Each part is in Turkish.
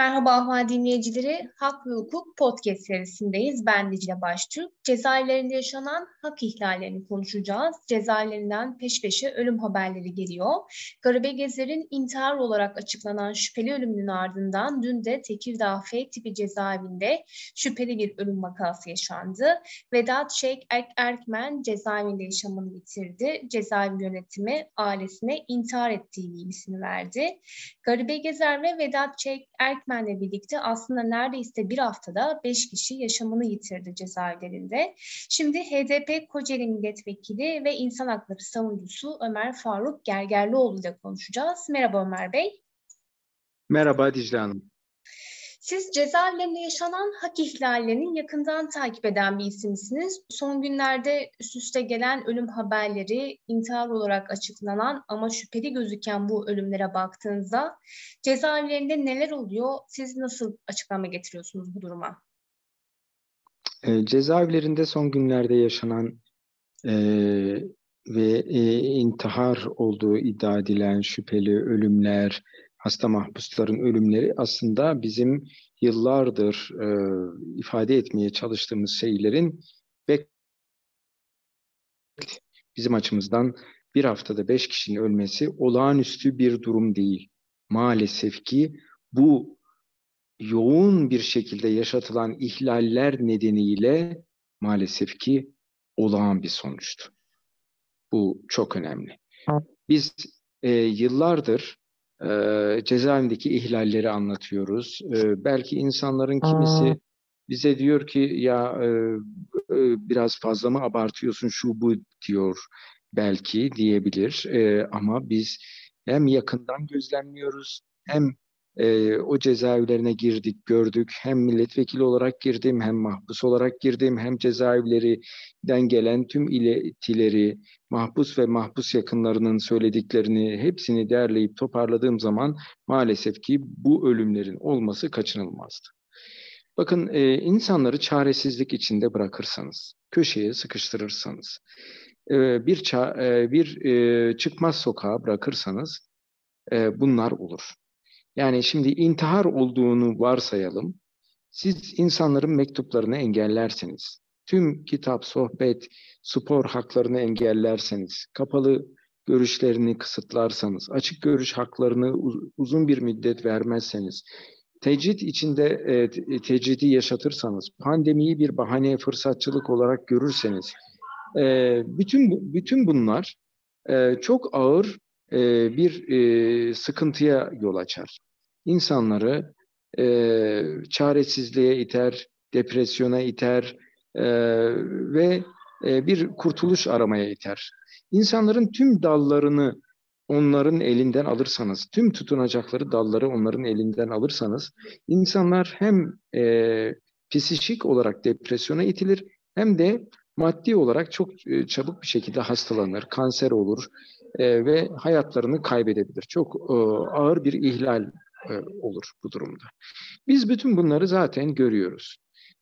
Merhaba Ahval dinleyicileri. Hak ve Hukuk podcast serisindeyiz. Ben Dicle Baştürk. Cezaevlerinde yaşanan hak ihlallerini konuşacağız. Cezaevlerinden peş peşe ölüm haberleri geliyor. Garibe Gezer'in intihar olarak açıklanan şüpheli ölümünün ardından dün de Tekirdağ F tipi cezaevinde şüpheli bir ölüm vakası yaşandı. Vedat Şeyk Erk Erkmen cezaevinde yaşamını yitirdi. Cezaevi yönetimi ailesine intihar ettiği bilgisini verdi. Garibe Gezer ve Vedat Şeyk Erkmen öğretmenle birlikte aslında neredeyse bir haftada beş kişi yaşamını yitirdi cezaevlerinde. Şimdi HDP Kocaeli Milletvekili ve İnsan Hakları Savunucusu Ömer Faruk Gergerlioğlu ile konuşacağız. Merhaba Ömer Bey. Merhaba Dicle Hanım. Siz cezaevlerinde yaşanan hak ihlallerini yakından takip eden bir isimsiniz. Son günlerde üst üste gelen ölüm haberleri, intihar olarak açıklanan ama şüpheli gözüken bu ölümlere baktığınızda cezaevlerinde neler oluyor? Siz nasıl açıklama getiriyorsunuz bu duruma? E, cezaevlerinde son günlerde yaşanan e, ve e, intihar olduğu iddia edilen şüpheli ölümler, hasta mahpusların ölümleri aslında bizim yıllardır e, ifade etmeye çalıştığımız şeylerin bizim açımızdan bir haftada beş kişinin ölmesi olağanüstü bir durum değil. Maalesef ki bu yoğun bir şekilde yaşatılan ihlaller nedeniyle maalesef ki olağan bir sonuçtu. Bu çok önemli. Biz e, yıllardır e, cezaevindeki ihlalleri anlatıyoruz. E, belki insanların kimisi bize diyor ki ya e, e, biraz fazla mı abartıyorsun şu bu diyor belki diyebilir. E, ama biz hem yakından gözlemliyoruz hem e, o cezaevlerine girdik, gördük. Hem milletvekili olarak girdim, hem mahpus olarak girdim, hem cezaevlerinden gelen tüm iletileri, mahpus ve mahpus yakınlarının söylediklerini hepsini derleyip toparladığım zaman maalesef ki bu ölümlerin olması kaçınılmazdı. Bakın e, insanları çaresizlik içinde bırakırsanız, köşeye sıkıştırırsanız, e, bir ça e, bir e, çıkmaz sokağa bırakırsanız e, bunlar olur. Yani şimdi intihar olduğunu varsayalım. Siz insanların mektuplarını engellerseniz, tüm kitap, sohbet, spor haklarını engellerseniz, kapalı görüşlerini kısıtlarsanız, açık görüş haklarını uzun bir müddet vermezseniz, tecrit içinde e, tecridi yaşatırsanız, pandemiyi bir bahane fırsatçılık olarak görürseniz, e, bütün bütün bunlar e, çok ağır e, bir e, sıkıntıya yol açar. İnsanları e, çaresizliğe iter, depresyona iter e, ve e, bir kurtuluş aramaya iter. İnsanların tüm dallarını onların elinden alırsanız, tüm tutunacakları dalları onların elinden alırsanız, insanlar hem e, psikik olarak depresyona itilir, hem de maddi olarak çok e, çabuk bir şekilde hastalanır, kanser olur, e, ve hayatlarını kaybedebilir. Çok e, ağır bir ihlal e, olur bu durumda. Biz bütün bunları zaten görüyoruz.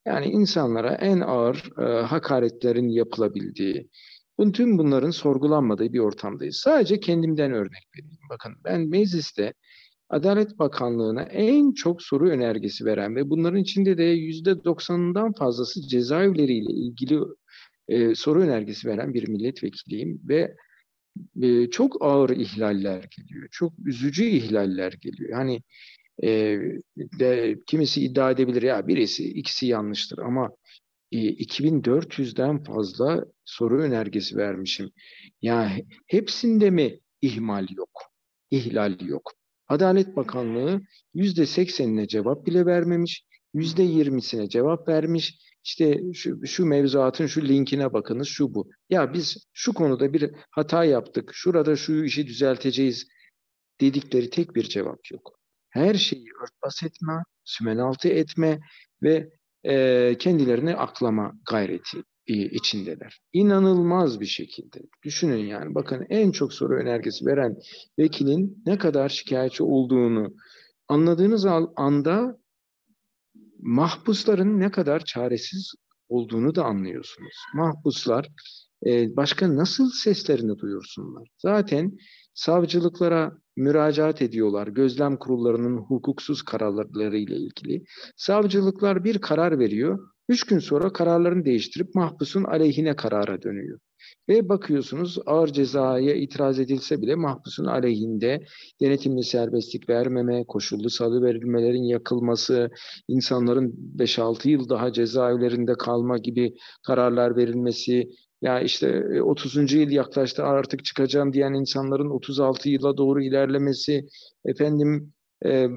Yani insanlara en ağır hakaretlerin yapılabildiği, tüm bunların sorgulanmadığı bir ortamdayız. Sadece kendimden örnek vereyim. Bakın ben mecliste Adalet Bakanlığı'na en çok soru önergesi veren ve bunların içinde de yüzde doksanından fazlası cezaevleriyle ilgili e, soru önergesi veren bir milletvekiliyim ve çok ağır ihlaller geliyor. Çok üzücü ihlaller geliyor. Yani e, de, kimisi iddia edebilir ya birisi ikisi yanlıştır ama e, 2400'den fazla soru önergesi vermişim. Ya hepsinde mi ihmal yok? İhlal yok. Adalet Bakanlığı %80'ine cevap bile vermemiş, %20'sine cevap vermiş, işte şu, şu mevzuatın şu linkine bakınız şu bu. Ya biz şu konuda bir hata yaptık. Şurada şu işi düzelteceğiz dedikleri tek bir cevap yok. Her şeyi örtbas etme, sümenaltı etme ve e, kendilerini aklama gayreti e, içindeler. İnanılmaz bir şekilde. Düşünün yani bakın en çok soru önergesi veren vekilin ne kadar şikayetçi olduğunu anladığınız anda mahpusların ne kadar çaresiz olduğunu da anlıyorsunuz. Mahpuslar e, başka nasıl seslerini duyursunlar? Zaten savcılıklara müracaat ediyorlar gözlem kurullarının hukuksuz kararları ile ilgili. Savcılıklar bir karar veriyor. Üç gün sonra kararlarını değiştirip mahpusun aleyhine karara dönüyor. Ve bakıyorsunuz ağır cezaya itiraz edilse bile mahpusun aleyhinde denetimli serbestlik vermeme, koşullu salı verilmelerin yakılması, insanların 5-6 yıl daha cezaevlerinde kalma gibi kararlar verilmesi, ya işte 30. yıl yaklaştı artık çıkacağım diyen insanların 36 yıla doğru ilerlemesi, efendim e,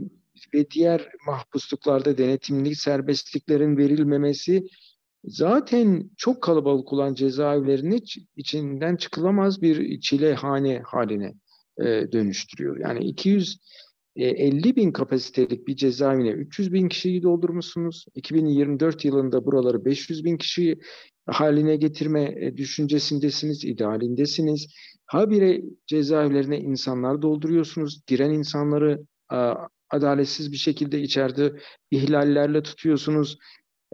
ve diğer mahpusluklarda denetimli serbestliklerin verilmemesi zaten çok kalabalık olan cezaevlerini içinden çıkılamaz bir çilehane haline e, dönüştürüyor. Yani 250 bin kapasitelik bir cezaevine 300 bin kişiyi doldurmuşsunuz. 2024 yılında buraları 500 bin kişi haline getirme e, düşüncesindesiniz, idealindesiniz. Habire cezaevlerine insanlar dolduruyorsunuz. Giren insanları adaletsiz bir şekilde içeride ihlallerle tutuyorsunuz.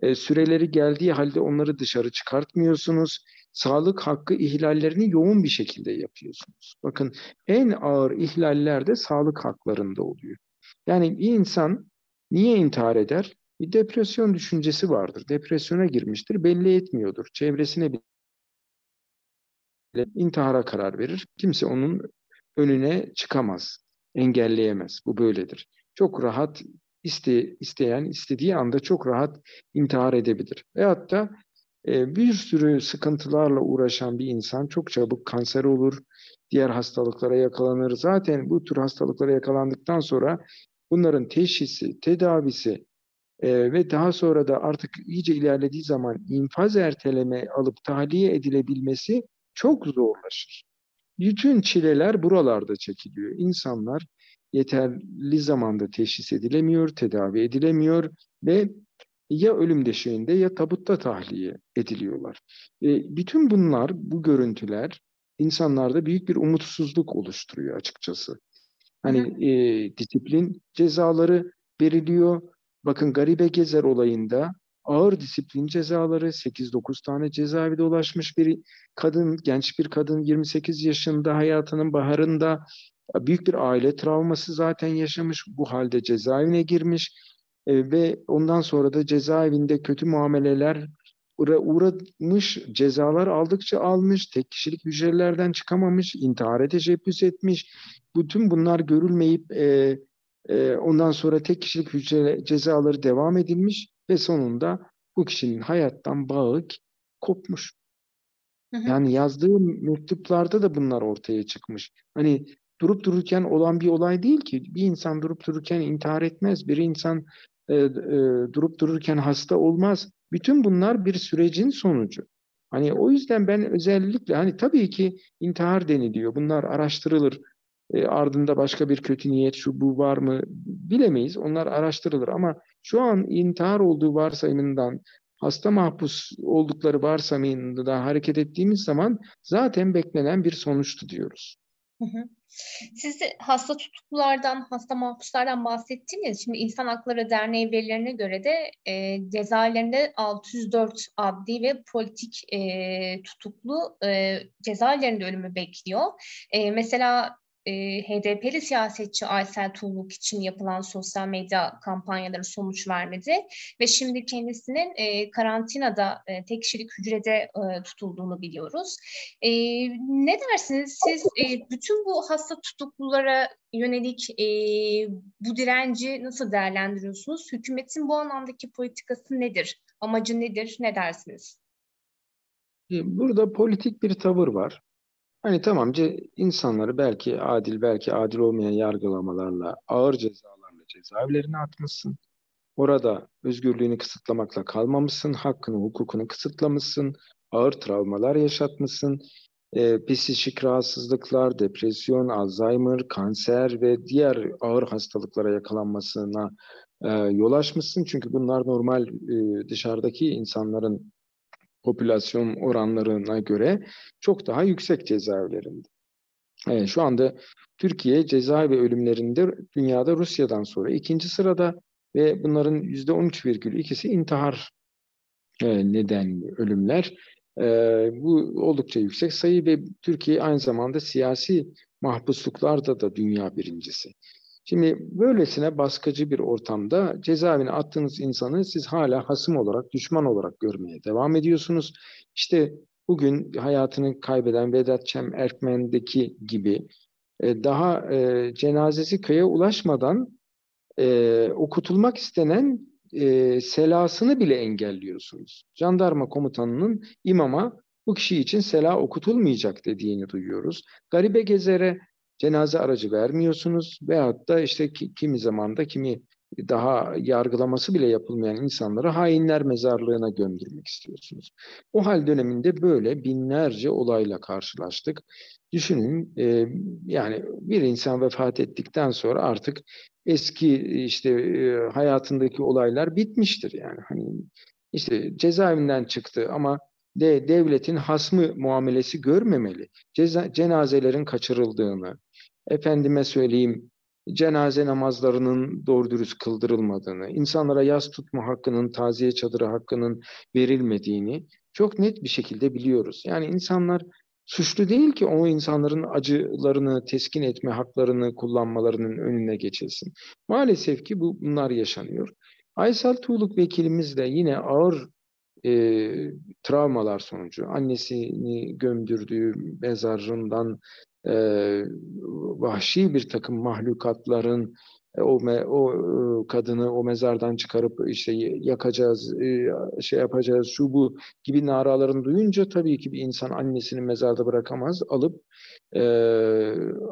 E, süreleri geldiği halde onları dışarı çıkartmıyorsunuz. Sağlık hakkı ihlallerini yoğun bir şekilde yapıyorsunuz. Bakın en ağır ihlaller de sağlık haklarında oluyor. Yani bir insan niye intihar eder? Bir depresyon düşüncesi vardır. Depresyona girmiştir, belli etmiyordur. Çevresine bile intihara karar verir. Kimse onun önüne çıkamaz, engelleyemez. Bu böyledir. Çok rahat iste, isteyen istediği anda çok rahat intihar edebilir. Veyahut da e, bir sürü sıkıntılarla uğraşan bir insan çok çabuk kanser olur, diğer hastalıklara yakalanır. Zaten bu tür hastalıklara yakalandıktan sonra bunların teşhisi, tedavisi e, ve daha sonra da artık iyice ilerlediği zaman infaz erteleme alıp tahliye edilebilmesi çok zorlaşır. Bütün çileler buralarda çekiliyor. İnsanlar yeterli zamanda teşhis edilemiyor, tedavi edilemiyor ve ya ölüm deşeğinde ya tabutta tahliye ediliyorlar. E, bütün bunlar, bu görüntüler insanlarda büyük bir umutsuzluk oluşturuyor açıkçası. Hani e, disiplin cezaları veriliyor. Bakın Garibe Gezer olayında ağır disiplin cezaları 8-9 tane cezaevi dolaşmış bir kadın, genç bir kadın 28 yaşında hayatının baharında büyük bir aile travması zaten yaşamış. Bu halde cezaevine girmiş e, ve ondan sonra da cezaevinde kötü muameleler uğramış, cezalar aldıkça almış, tek kişilik hücrelerden çıkamamış, intihara teşebbüs etmiş. Bütün bunlar görülmeyip e, e, ondan sonra tek kişilik hücre cezaları devam edilmiş ve sonunda bu kişinin hayattan bağı kopmuş. Hı hı. Yani yazdığı mektuplarda da bunlar ortaya çıkmış. Hani durup dururken olan bir olay değil ki. Bir insan durup dururken intihar etmez. Bir insan e, e, durup dururken hasta olmaz. Bütün bunlar bir sürecin sonucu. Hani o yüzden ben özellikle hani tabii ki intihar deniliyor. Bunlar araştırılır. E, ardında başka bir kötü niyet şu bu var mı bilemeyiz. Onlar araştırılır ama şu an intihar olduğu varsayımından hasta mahpus oldukları varsayımında hareket ettiğimiz zaman zaten beklenen bir sonuçtu diyoruz. Hı hı. Siz hasta tutuklulardan, hasta mahpuslardan bahsettiniz. Şimdi İnsan Hakları Derneği verilerine göre de e, cezaevlerinde 604 adli ve politik e, tutuklu e, cezaevlerinde ölümü bekliyor. E, mesela e, HDP'li siyasetçi Aysel Tuğluk için yapılan sosyal medya kampanyaları sonuç vermedi ve şimdi kendisinin e, karantinada e, tek kişilik hücrede e, tutulduğunu biliyoruz. E, ne dersiniz siz e, bütün bu hasta tutuklulara yönelik e, bu direnci nasıl değerlendiriyorsunuz? Hükümetin bu anlamdaki politikası nedir? Amacı nedir? Ne dersiniz? Burada politik bir tavır var. Hani tamam insanları belki adil belki adil olmayan yargılamalarla ağır cezalarla cezaevlerine atmışsın. Orada özgürlüğünü kısıtlamakla kalmamışsın, hakkını, hukukunu kısıtlamışsın, ağır travmalar yaşatmışsın, e, psikik rahatsızlıklar, depresyon, Alzheimer, kanser ve diğer ağır hastalıklara yakalanmasına e, yol açmışsın. Çünkü bunlar normal e, dışarıdaki insanların popülasyon oranlarına göre çok daha yüksek cezaevlerinde. Evet, şu anda Türkiye cezaevi ölümlerinde dünyada Rusya'dan sonra ikinci sırada ve bunların %13,2'si intihar e, nedenli ölümler. E, bu oldukça yüksek sayı ve Türkiye aynı zamanda siyasi mahpusluklarda da dünya birincisi. Şimdi böylesine baskıcı bir ortamda cezaevine attığınız insanı siz hala hasım olarak, düşman olarak görmeye devam ediyorsunuz. İşte bugün hayatını kaybeden Vedat Çem Erkmen'deki gibi e, daha e, cenazesi köye ulaşmadan e, okutulmak istenen selasını bile engelliyorsunuz. Jandarma komutanının imama bu kişi için sela okutulmayacak dediğini duyuyoruz. Garibe gezere cenaze aracı vermiyorsunuz veyahut da işte ki, kimi zamanda kimi daha yargılaması bile yapılmayan insanları hainler mezarlığına gömdürmek istiyorsunuz. O hal döneminde böyle binlerce olayla karşılaştık. Düşünün e, yani bir insan vefat ettikten sonra artık eski işte e, hayatındaki olaylar bitmiştir yani. Hani işte cezaevinden çıktı ama de devletin hasmı muamelesi görmemeli. Ceza, cenazelerin kaçırıldığını, efendime söyleyeyim cenaze namazlarının doğru dürüst kıldırılmadığını, insanlara yas tutma hakkının, taziye çadırı hakkının verilmediğini çok net bir şekilde biliyoruz. Yani insanlar suçlu değil ki o insanların acılarını teskin etme haklarını kullanmalarının önüne geçilsin. Maalesef ki bu bunlar yaşanıyor. Aysel Tuğluk vekilimiz de yine ağır e, travmalar sonucu annesini gömdürdüğü mezarından e, vahşi bir takım mahlukatların e, o me, o e, kadını o mezardan çıkarıp işte yakacağız, e, şey yapacağız, şu bu gibi naralarını duyunca tabii ki bir insan annesini mezarda bırakamaz, alıp e,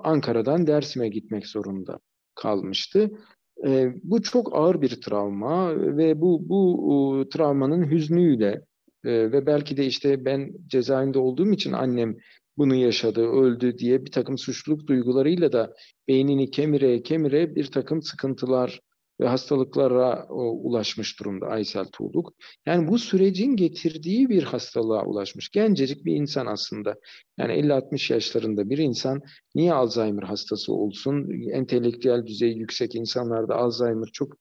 Ankara'dan Dersim'e gitmek zorunda kalmıştı. E, bu çok ağır bir travma ve bu bu travmanın hüznüyle e, ve belki de işte ben cezaevinde olduğum için annem bunu yaşadı, öldü diye bir takım suçluluk duygularıyla da beynini kemire kemire bir takım sıkıntılar ve hastalıklara ulaşmış durumda Aysel Tuğluk. Yani bu sürecin getirdiği bir hastalığa ulaşmış. Gencecik bir insan aslında. Yani 50-60 yaşlarında bir insan niye Alzheimer hastası olsun? Entelektüel düzey yüksek insanlarda Alzheimer çok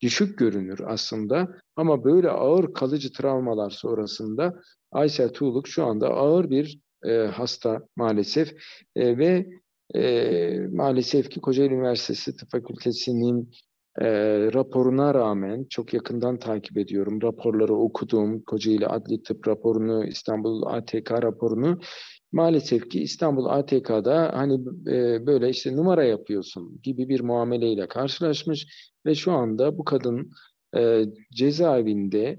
düşük görünür aslında. Ama böyle ağır kalıcı travmalar sonrasında Aysel Tuğluk şu anda ağır bir e, hasta maalesef e, ve e, maalesef ki Kocaeli Üniversitesi Tıp Fakültesi'nin e, raporuna rağmen çok yakından takip ediyorum. Raporları okudum. Kocaeli Adli Tıp raporunu, İstanbul ATK raporunu. Maalesef ki İstanbul ATK'da hani e, böyle işte numara yapıyorsun gibi bir muameleyle karşılaşmış ve şu anda bu kadın e, cezaevinde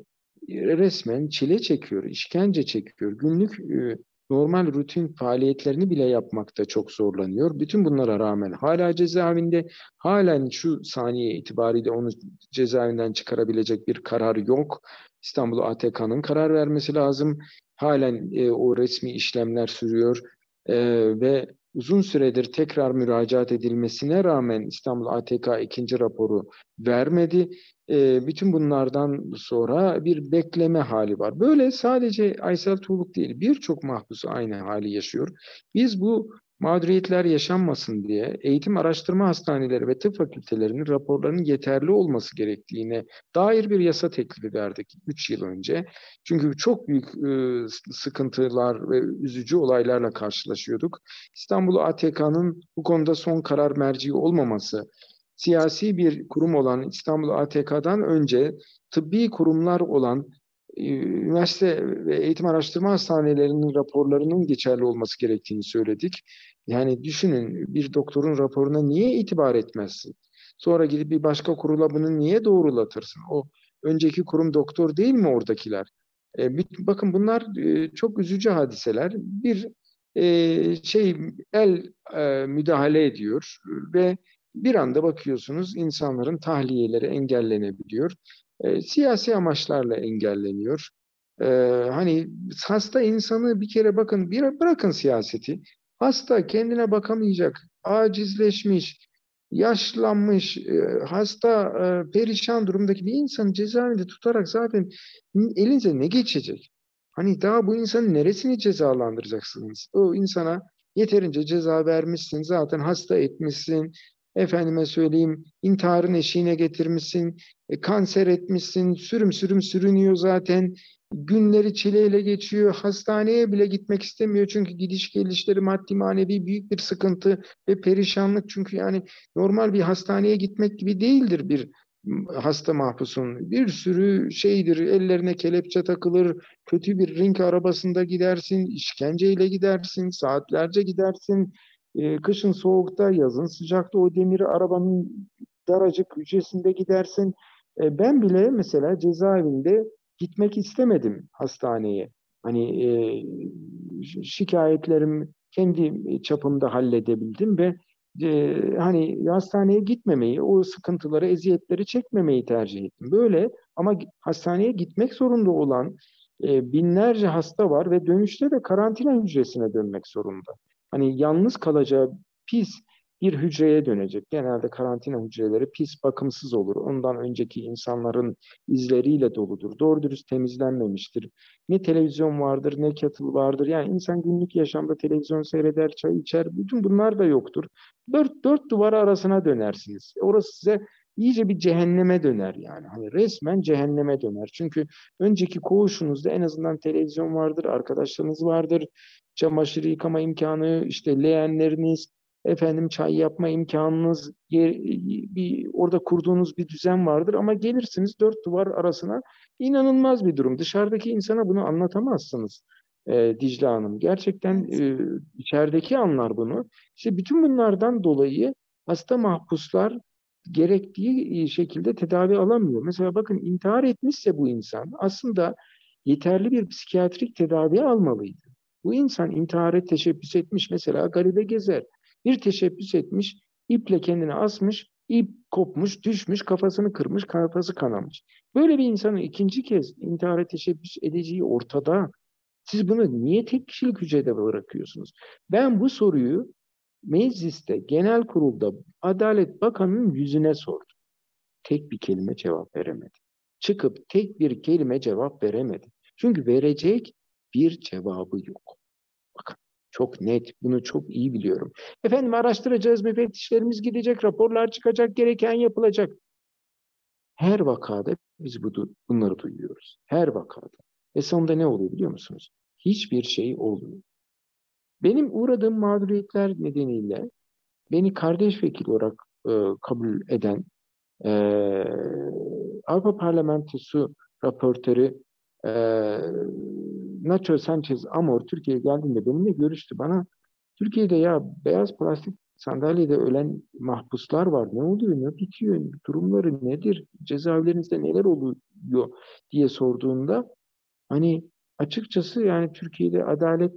resmen çile çekiyor, işkence çekiyor. Günlük e, normal rutin faaliyetlerini bile yapmakta çok zorlanıyor. Bütün bunlara rağmen hala cezaevinde, halen şu saniye itibariyle onu cezaevinden çıkarabilecek bir karar yok. İstanbul ATK'nın karar vermesi lazım. Halen e, o resmi işlemler sürüyor e, ve uzun süredir tekrar müracaat edilmesine rağmen İstanbul ATK ikinci raporu vermedi. E, bütün bunlardan sonra bir bekleme hali var. Böyle sadece Aysel Tuğluk değil birçok mahpus aynı hali yaşıyor. Biz bu mağduriyetler yaşanmasın diye eğitim araştırma hastaneleri ve tıp fakültelerinin raporlarının yeterli olması gerektiğine dair bir yasa teklifi verdik 3 yıl önce. Çünkü çok büyük e, sıkıntılar ve üzücü olaylarla karşılaşıyorduk. İstanbul ATK'nın bu konuda son karar merci olmaması, siyasi bir kurum olan İstanbul ATK'dan önce tıbbi kurumlar olan e, üniversite ve eğitim araştırma hastanelerinin raporlarının geçerli olması gerektiğini söyledik. Yani düşünün bir doktorun raporuna niye itibar etmezsin? Sonra gidip bir başka kurula bunu niye doğrulatırsın? O önceki kurum doktor değil mi oradakiler? E, bakın bunlar e, çok üzücü hadiseler. Bir e, şey el e, müdahale ediyor ve bir anda bakıyorsunuz insanların tahliyeleri engellenebiliyor. E, siyasi amaçlarla engelleniyor. E, hani hasta insanı bir kere bakın bir bırakın siyaseti. Hasta kendine bakamayacak, acizleşmiş, yaşlanmış, e, hasta, e, perişan durumdaki bir insanı cezaevinde tutarak zaten elinize ne geçecek? Hani daha bu insanın neresini cezalandıracaksınız? O insana yeterince ceza vermişsin, zaten hasta etmişsin, efendime söyleyeyim intiharın eşiğine getirmişsin, e, kanser etmişsin, sürüm sürüm sürünüyor zaten, günleri çileyle geçiyor, hastaneye bile gitmek istemiyor. Çünkü gidiş gelişleri maddi manevi büyük bir sıkıntı ve perişanlık. Çünkü yani normal bir hastaneye gitmek gibi değildir bir hasta mahpusun. Bir sürü şeydir, ellerine kelepçe takılır, kötü bir ring arabasında gidersin, işkenceyle gidersin, saatlerce gidersin, e, kışın soğukta, yazın sıcakta o demiri arabanın daracık hücresinde gidersin. E, ben bile mesela cezaevinde gitmek istemedim hastaneye. Hani e, şikayetlerim kendi çapımda halledebildim ve e, hani hastaneye gitmemeyi, o sıkıntıları, eziyetleri çekmemeyi tercih ettim. Böyle ama hastaneye gitmek zorunda olan e, binlerce hasta var ve dönüşte de karantina hücresine dönmek zorunda. Hani yalnız kalacağı pis bir hücreye dönecek. Genelde karantina hücreleri pis, bakımsız olur. Ondan önceki insanların izleriyle doludur. Doğru dürüst temizlenmemiştir. Ne televizyon vardır, ne kettle vardır. Yani insan günlük yaşamda televizyon seyreder, çay içer. Bütün bunlar da yoktur. Dört, dört duvar arasına dönersiniz. Orası size iyice bir cehenneme döner yani. Hani resmen cehenneme döner. Çünkü önceki koğuşunuzda en azından televizyon vardır, arkadaşlarınız vardır, çamaşır yıkama imkanı, işte leğenleriniz, efendim çay yapma imkanınız, bir orada kurduğunuz bir düzen vardır ama gelirsiniz dört duvar arasına inanılmaz bir durum. Dışarıdaki insana bunu anlatamazsınız e, Dicle Hanım. Gerçekten e, içerideki anlar bunu. İşte bütün bunlardan dolayı hasta mahpuslar gerektiği şekilde tedavi alamıyor. Mesela bakın intihar etmişse bu insan aslında yeterli bir psikiyatrik tedavi almalıydı. Bu insan intihara teşebbüs etmiş mesela garibe gezer. Bir teşebbüs etmiş, iple kendini asmış, ip kopmuş, düşmüş, kafasını kırmış, kafası kanamış. Böyle bir insanın ikinci kez intihara teşebbüs edeceği ortada. Siz bunu niye tek kişilik hücrede bırakıyorsunuz? Ben bu soruyu mecliste, genel kurulda Adalet Bakanı'nın yüzüne sordum. Tek bir kelime cevap veremedi. Çıkıp tek bir kelime cevap veremedi. Çünkü verecek bir cevabı yok. Bakın çok net, bunu çok iyi biliyorum. Efendim araştıracağız, müfettişlerimiz gidecek, raporlar çıkacak, gereken yapılacak. Her vakada biz bu, bunları duyuyoruz. Her vakada. Ve sonunda ne oluyor biliyor musunuz? Hiçbir şey olmuyor. Benim uğradığım mağduriyetler nedeniyle beni kardeş vekil olarak e, kabul eden e, Avrupa Parlamentosu raportörü e, Nacho Sanchez Amor Türkiye'ye geldiğinde benimle görüştü. Bana Türkiye'de ya beyaz plastik sandalyede ölen mahpuslar var. Ne oluyor, ne bitiyor, durumları nedir, cezaevlerinizde neler oluyor diye sorduğunda hani açıkçası yani Türkiye'de Adalet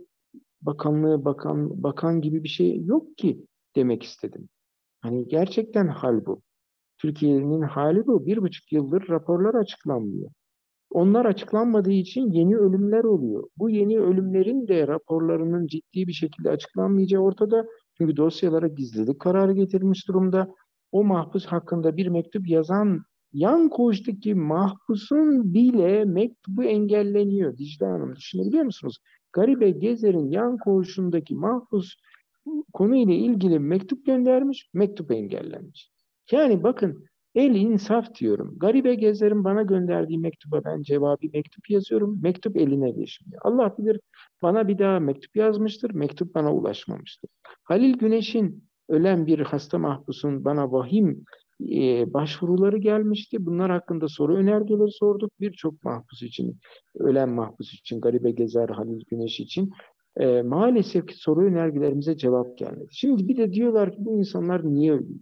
Bakanlığı, bakan, bakan gibi bir şey yok ki demek istedim. Hani gerçekten hal bu. Türkiye'nin hali bu. Bir buçuk yıldır raporlar açıklanmıyor. Onlar açıklanmadığı için yeni ölümler oluyor. Bu yeni ölümlerin de raporlarının ciddi bir şekilde açıklanmayacağı ortada. Çünkü dosyalara gizlilik kararı getirmiş durumda. O mahpus hakkında bir mektup yazan yan koğuştaki mahpusun bile mektubu engelleniyor. Dicle Hanım düşünebiliyor musunuz? Garibe Gezer'in yan koğuşundaki mahpus konuyla ilgili mektup göndermiş, mektup engellenmiş. Yani bakın El insaf diyorum. Garibe Gezer'in bana gönderdiği mektuba ben cevabı mektup yazıyorum. Mektup eline geçmiyor. Allah bilir bana bir daha mektup yazmıştır. Mektup bana ulaşmamıştır. Halil Güneş'in ölen bir hasta mahpusun bana vahim e, başvuruları gelmişti. Bunlar hakkında soru önergeleri sorduk. Birçok mahpus için, ölen mahpus için, Garibe Gezer, Halil Güneş için e, maalesef ki soru önergelerimize cevap gelmedi. Şimdi bir de diyorlar ki bu insanlar niye ölüyor?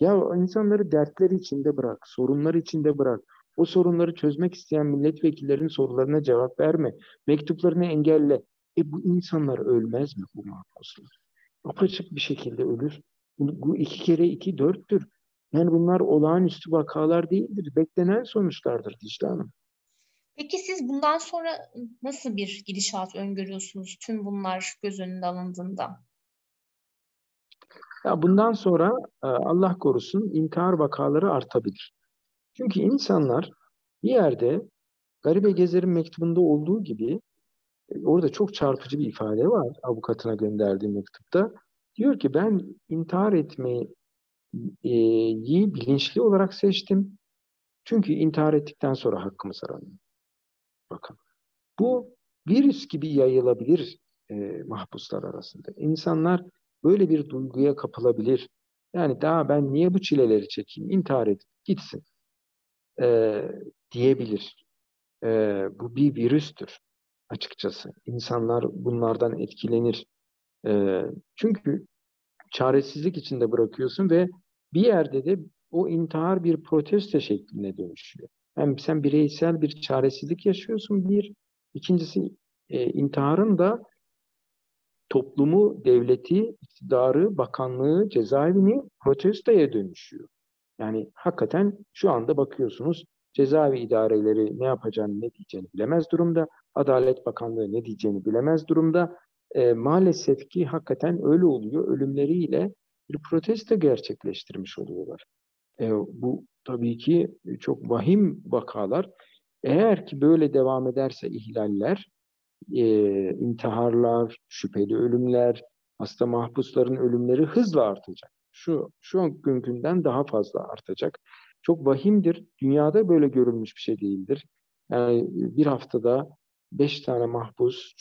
Ya insanları dertleri içinde bırak, sorunlar içinde bırak. O sorunları çözmek isteyen milletvekillerinin sorularına cevap verme. Mektuplarını engelle. E bu insanlar ölmez mi bu mahpuslar? Apaçık bir şekilde ölür. Bu iki kere iki dörttür. Yani bunlar olağanüstü vakalar değildir. Beklenen sonuçlardır Dicle Hanım. Peki siz bundan sonra nasıl bir gidişat öngörüyorsunuz tüm bunlar göz önünde alındığında? Ya bundan sonra e, Allah korusun intihar vakaları artabilir. Çünkü insanlar bir yerde Garibe Gezer'in mektubunda olduğu gibi e, orada çok çarpıcı bir ifade var avukatına gönderdiği mektupta. Diyor ki ben intihar etmeyi bilinçli olarak seçtim. Çünkü intihar ettikten sonra hakkımız aranıyor. Bakın. Bu virüs gibi yayılabilir e, mahpuslar arasında. İnsanlar böyle bir duyguya kapılabilir. Yani daha ben niye bu çileleri çekeyim, intihar et, gitsin e, diyebilir. E, bu bir virüstür açıkçası. İnsanlar bunlardan etkilenir. E, çünkü çaresizlik içinde bırakıyorsun ve bir yerde de o intihar bir protesto şekline dönüşüyor. Hem sen bireysel bir çaresizlik yaşıyorsun bir. İkincisi e, intiharın da toplumu, devleti, iktidarı, bakanlığı, cezaevini protestoya dönüşüyor. Yani hakikaten şu anda bakıyorsunuz cezaevi idareleri ne yapacağını, ne diyeceğini bilemez durumda. Adalet Bakanlığı ne diyeceğini bilemez durumda. E, maalesef ki hakikaten öyle oluyor. Ölümleriyle bir protesto gerçekleştirmiş oluyorlar. E, bu tabii ki çok vahim vakalar. Eğer ki böyle devam ederse ihlaller, e, intiharlar, şüpheli ölümler, hasta mahpusların ölümleri hızla artacak. Şu, şu günkünden daha fazla artacak. Çok vahimdir. Dünyada böyle görülmüş bir şey değildir. Yani bir haftada beş tane mahpus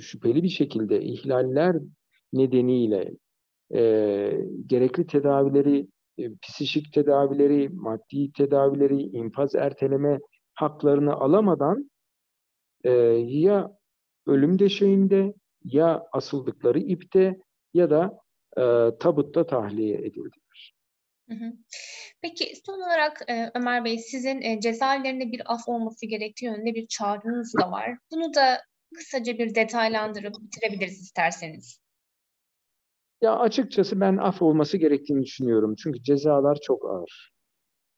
şüpheli bir şekilde ihlaller nedeniyle e, gerekli tedavileri, e, psikik tedavileri, maddi tedavileri, infaz erteleme haklarını alamadan e, ya ölüm döşeğinde ya asıldıkları ipte ya da e, tabutta tahliye edildiler. Peki son olarak e, Ömer Bey sizin e, cezaevlerinde bir af olması gerektiği yönünde bir çağrınız da var. Bunu da kısaca bir detaylandırıp bitirebiliriz isterseniz. Ya açıkçası ben af olması gerektiğini düşünüyorum. Çünkü cezalar çok ağır.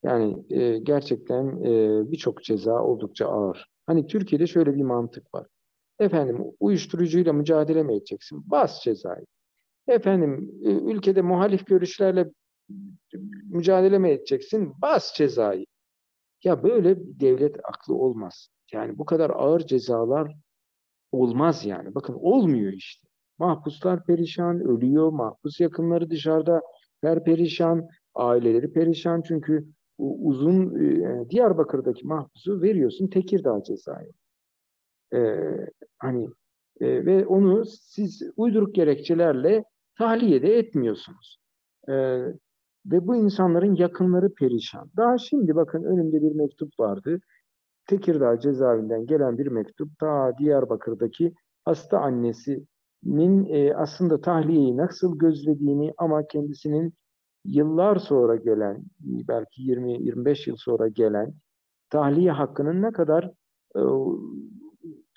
Yani e, gerçekten e, birçok ceza oldukça ağır. Hani Türkiye'de şöyle bir mantık var. Efendim uyuşturucuyla mücadele mi edeceksin? Bas cezayı. Efendim e, ülkede muhalif görüşlerle mücadele mi edeceksin? Bas cezayı. Ya böyle devlet aklı olmaz. Yani bu kadar ağır cezalar olmaz yani. Bakın olmuyor işte. Mahpuslar perişan, ölüyor. Mahpus yakınları dışarıda per perişan, aileleri perişan. Çünkü uzun e, Diyarbakır'daki mahpusu veriyorsun Tekirdağ cezaevine. Ee, hani e, ve onu siz uyduruk gerekçelerle tahliye de etmiyorsunuz. Ee, ve bu insanların yakınları perişan. Daha şimdi bakın önümde bir mektup vardı. Tekirdağ cezaevinden gelen bir mektup. Daha Diyarbakır'daki hasta annesinin e, aslında tahliyeyi nasıl gözlediğini ama kendisinin yıllar sonra gelen, belki 20-25 yıl sonra gelen tahliye hakkının ne kadar e,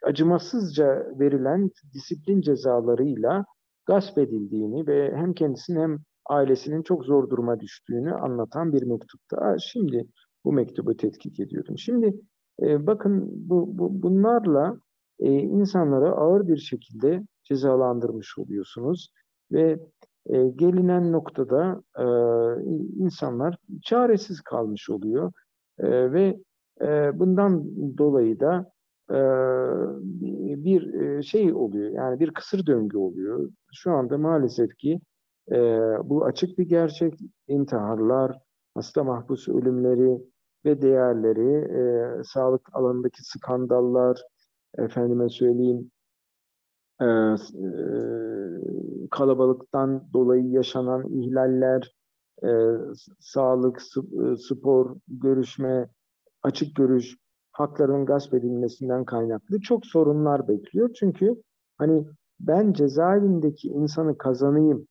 acımasızca verilen disiplin cezalarıyla gasp edildiğini ve hem kendisinin hem ailesinin çok zor duruma düştüğünü anlatan bir mektupta. Şimdi bu mektubu tetkik ediyordum. Şimdi e, bakın bu, bu, bunlarla e, insanları ağır bir şekilde cezalandırmış oluyorsunuz. Ve e, gelinen noktada e, insanlar çaresiz kalmış oluyor. E, ve e, bundan dolayı da e, bir e, şey oluyor yani bir kısır döngü oluyor. Şu anda maalesef ki e, bu açık bir gerçek. İntiharlar, hasta mahpus ölümleri ve değerleri, e, sağlık alanındaki skandallar, efendime söyleyeyim e, e, kalabalıktan dolayı yaşanan ihlaller, e, sağlık, e, spor, görüşme, açık görüş, haklarının gasp edilmesinden kaynaklı çok sorunlar bekliyor. Çünkü hani ben cezaevindeki insanı kazanayım,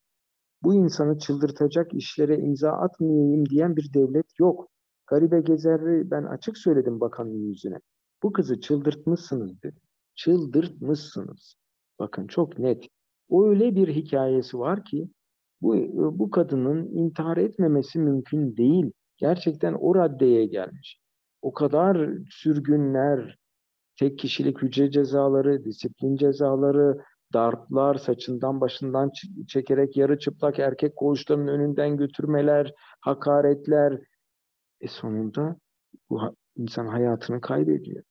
bu insanı çıldırtacak işlere imza atmayayım diyen bir devlet yok. Garibe Gezer'i ben açık söyledim bakanın yüzüne. Bu kızı çıldırtmışsınız dedi. Çıldırtmışsınız. Bakın çok net. Öyle bir hikayesi var ki bu, bu kadının intihar etmemesi mümkün değil. Gerçekten o raddeye gelmiş. O kadar sürgünler, tek kişilik hücre cezaları, disiplin cezaları, darplar, saçından başından çekerek yarı çıplak erkek koğuşlarının önünden götürmeler, hakaretler. E sonunda bu insan hayatını kaybediyor.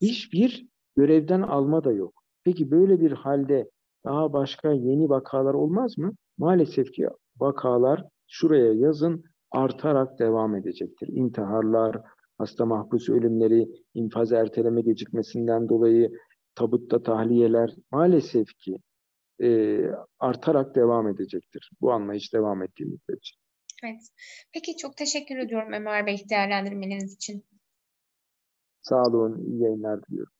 Hiçbir görevden alma da yok. Peki böyle bir halde daha başka yeni vakalar olmaz mı? Maalesef ki vakalar şuraya yazın artarak devam edecektir. İntiharlar, hasta mahpus ölümleri, infaz erteleme gecikmesinden dolayı tabutta tahliyeler maalesef ki e, artarak devam edecektir. Bu anlayış devam ettiği müddetçe. Evet. Peki çok teşekkür ediyorum Ömer Bey değerlendirmeniz için. Sağ olun, iyi yayınlar diliyorum.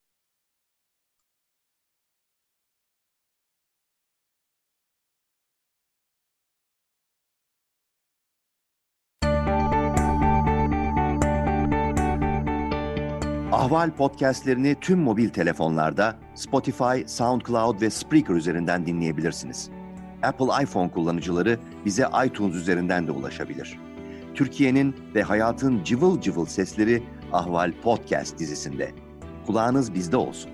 Ahval podcastlerini tüm mobil telefonlarda Spotify, SoundCloud ve Spreaker üzerinden dinleyebilirsiniz. Apple iPhone kullanıcıları bize iTunes üzerinden de ulaşabilir. Türkiye'nin ve hayatın cıvıl cıvıl sesleri Ahval Podcast dizisinde. Kulağınız bizde olsun.